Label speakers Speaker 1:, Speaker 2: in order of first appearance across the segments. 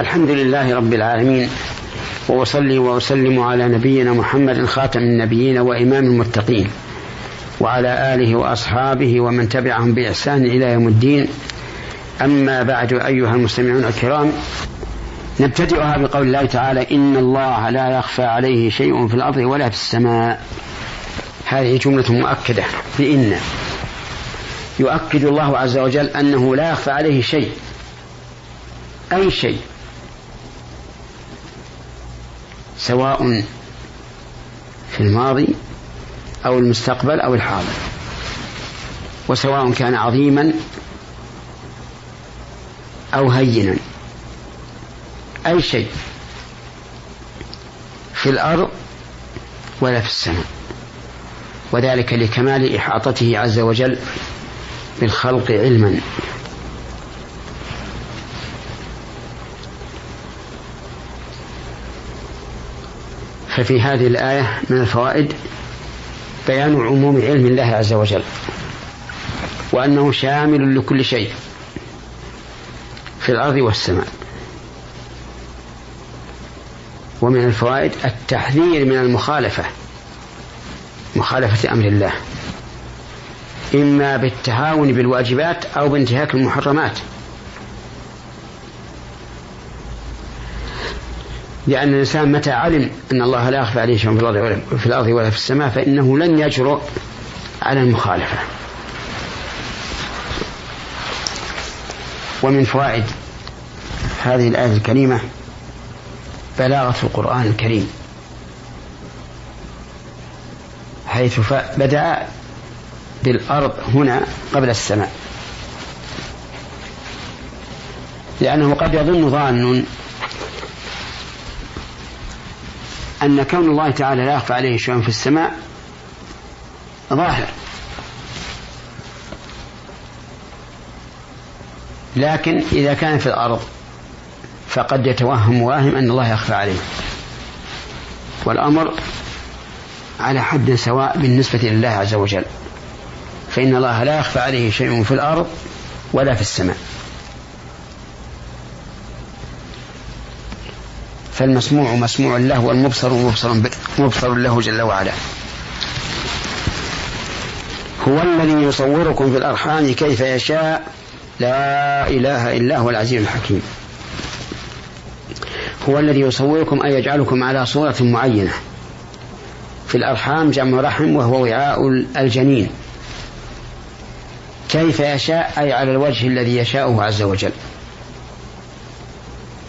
Speaker 1: الحمد لله رب العالمين وأصلي وأسلم على نبينا محمد خاتم النبيين وإمام المتقين وعلى آله وأصحابه ومن تبعهم بإحسان إلى يوم الدين. أما بعد أيها المستمعون الكرام نبتدئها بقول الله تعالى إن الله لا يخفى عليه شيء في الأرض ولا في السماء. هذه جملة مؤكدة بان يؤكد الله عز وجل أنه لا يخفى عليه شيء أي شيء. سواء في الماضي أو المستقبل أو الحاضر وسواء كان عظيما أو هينا. أي شيء في الأرض ولا في السماء. وذلك لكمال إحاطته عز وجل بالخلق علما. ففي هذه الآية من الفوائد بيان عموم علم الله عز وجل وأنه شامل لكل شيء في الأرض والسماء. ومن الفوائد التحذير من المخالفة مخالفة أمر الله إما بالتهاون بالواجبات أو بانتهاك المحرمات. لأن الإنسان متى علم أن الله لا يخفى عليه شيء في الأرض ولا في الأرض ولا في السماء فإنه لن يجرؤ على المخالفة. ومن فوائد هذه الآية الكريمة بلاغة القرآن الكريم حيث بدأ بالأرض هنا قبل السماء. لأنه قد يظن ظان أن كون الله تعالى لا يخفى عليه شيء في السماء ظاهر. لكن إذا كان في الأرض فقد يتوهم واهم أن الله يخفى عليه. والأمر على حد سواء بالنسبة لله عز وجل. فإن الله لا يخفى عليه شيء في الأرض ولا في السماء. فالمسموع مسموع له والمبصر مبصر مبصر له جل وعلا. هو الذي يصوركم في الأرحام كيف يشاء. لا إله إلا هو العزيز الحكيم. هو الذي يصوركم أي يجعلكم على صورة معينة. في الأرحام جمع رحم وهو وعاء الجنين. كيف يشاء أي على الوجه الذي يشاءه عز وجل.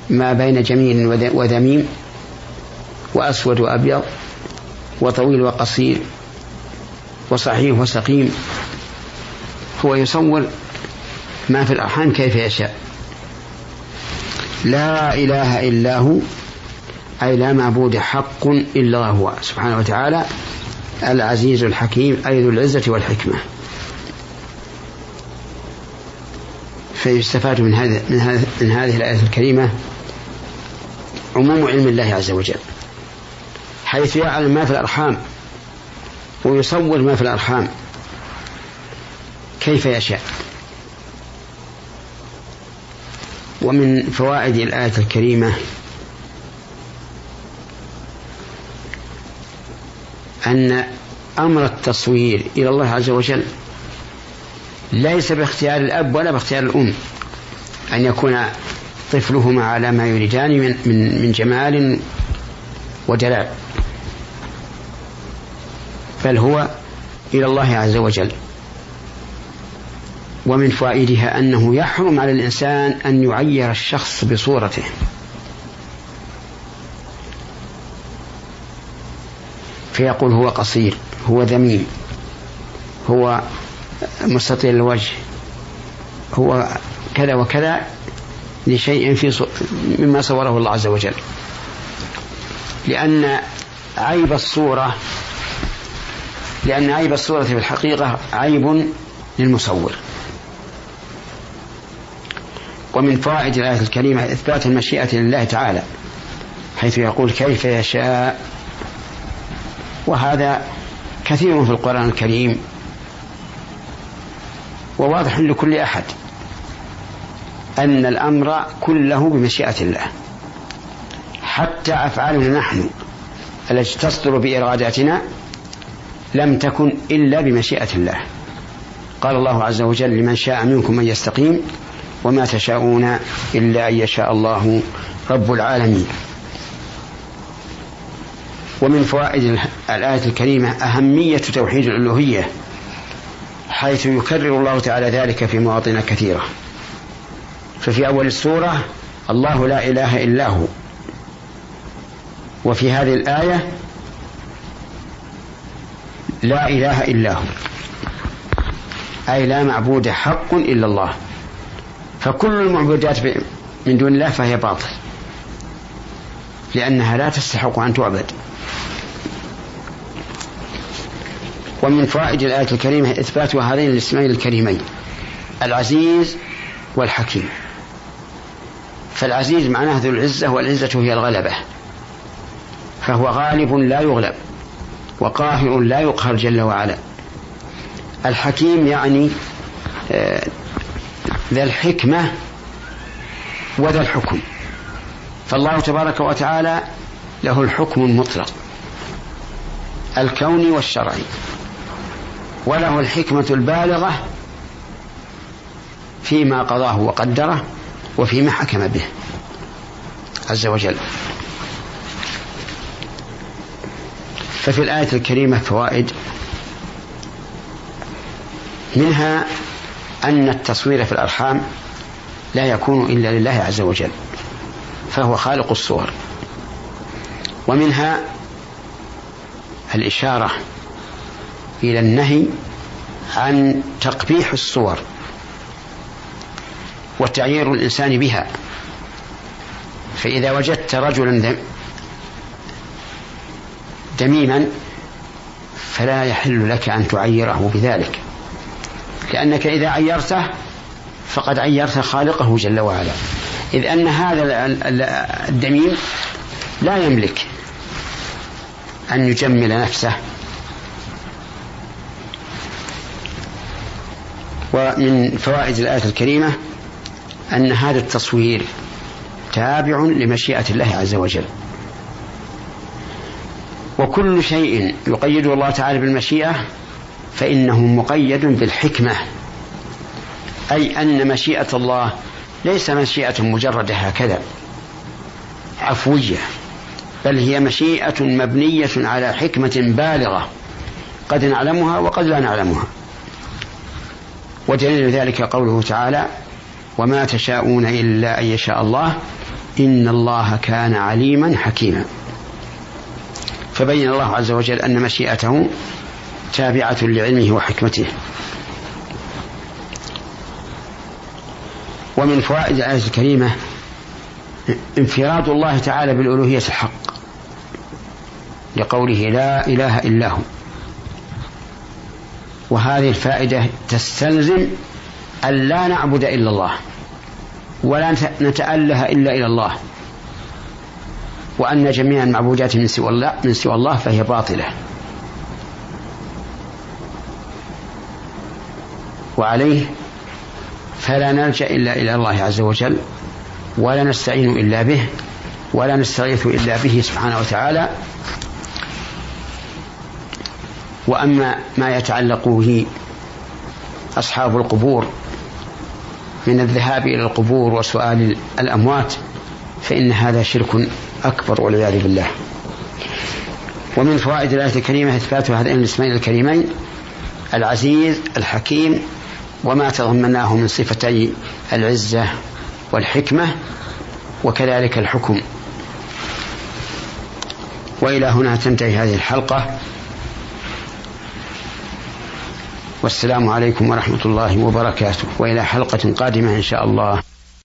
Speaker 1: ما بين جميل وذميم وأسود وأبيض وطويل وقصير وصحيح وسقيم. هو يصور ما في الأرحام كيف يشاء. لا إله إلا هو أي لا معبود حق إلا هو. سبحانه وتعالى العزيز الحكيم أي ذو العزة والحكمة. فيستفاد من هذه من, هذه الآية الكريمة عموم علم الله عز وجل حيث يعلم ما في الأرحام ويصور ما في الأرحام كيف يشاء. ومن فوائد الآية الكريمة أن أمر التصوير إلى الله عز وجل ليس باختيار الأب ولا باختيار الأم أن يكون طفلهما على ما يريدان من, من, من جمال ودلال. بل هو إلى الله عز وجل. ومن فوائدها أنه يحرم على الإنسان أن يعير الشخص بصورته. فيقول هو قصير هو ذميم هو مستطيل الوجه هو كذا وكذا لشيء في مما صوره الله عز وجل. لأن عيب الصورة لأن عيب الصورة في الحقيقة عيب للمصور. ومن فوائد الآية الكريمة إثبات المشيئة لله تعالى حيث يقول كيف يشاء. وهذا كثير في القرآن الكريم وواضح لكل أحد. أن الأمر كله بمشيئة الله. حتى أفعالنا نحن التي تصدر بإراداتنا لم تكن إلا بمشيئة الله. قال الله عز وجل لمن شاء منكم أن يستقيم وما تشاءون إلا أن يشاء الله رب العالمين. ومن فوائد الآية الكريمة أهمية توحيد الألوهية حيث يكرر الله تعالى ذلك في مواطن كثيرة. ففي أول السورة الله لا إله إلا هو. وفي هذه الآية لا إله إلا هو. أي لا معبود حق إلا الله. فكل المعبودات من دون الله فهي باطل. لأنها لا تستحق أن تعبد. ومن فوائد الآية الكريمة إثبات هذين الاسمين الكريمين العزيز والحكيم. فالعزيز معناه ذو العزة والعزة هي الغلبة. فهو غالب لا يغلب وقاهر لا يقهر جل وعلا. الحكيم يعني آه، ذا الحكمة وذا الحكم. فالله تبارك وتعالى له الحكم المطلق الكوني والشرعي وله الحكمة البالغة فيما قضاه وقدره. وفيما حكم به عز وجل. ففي الآية الكريمة فوائد منها أن التصوير في الأرحام لا يكون إلا لله عز وجل فهو خالق الصور. ومنها الإشارة إلى النهي عن تقبيح الصور. وتعيير الإنسان بها. فإذا وجدت رجلا دميما فلا يحل لك أن تعيره بذلك. لأنك إذا عيرته فقد عيرت خالقه جل وعلا. إذ أن هذا الدميم لا يملك أن يجمل نفسه. ومن فوائد الآية الكريمة أن هذا التصوير تابع لمشيئة الله عز وجل. وكل شيء يقيده الله تعالى بالمشيئة فإنه مقيد بالحكمة. أي أن مشيئة الله ليس مشيئة مجردة هكذا عفوية بل هي مشيئة مبنية على حكمة بالغة قد نعلمها وقد لا نعلمها. ودليل ذلك قوله تعالى وما تشاءون إلا أن يشاء الله. إن الله كان عليما حكيما. فبين الله عز وجل أن مشيئته تابعة لعلمه وحكمته. ومن فوائد الآية الكريمة انفراد الله تعالى بالألوهية الحق. لقوله لا إله إلا هو. وهذه الفائدة تستلزم أن لا نعبد إلا الله ولا نتأله إلا إلى الله وأن جميع المعبودات من سوى الله من سوى الله فهي باطلة. وعليه فلا نلجأ إلا إلى الله عز وجل ولا نستعين إلا به ولا نستغيث إلا به سبحانه وتعالى. وأما ما يتعلق به أصحاب القبور من الذهاب إلى القبور وسؤال الأموات فإن هذا شرك أكبر والعياذ بالله. ومن فوائد الآية الكريمة إثبات هذين الاسمين الكريمين العزيز الحكيم وما تضمناه من صفتي العزة والحكمة وكذلك الحكم. وإلى هنا تنتهي هذه الحلقة. والسلام عليكم ورحمة الله وبركاته. وإلى حلقة قادمة إن شاء الله.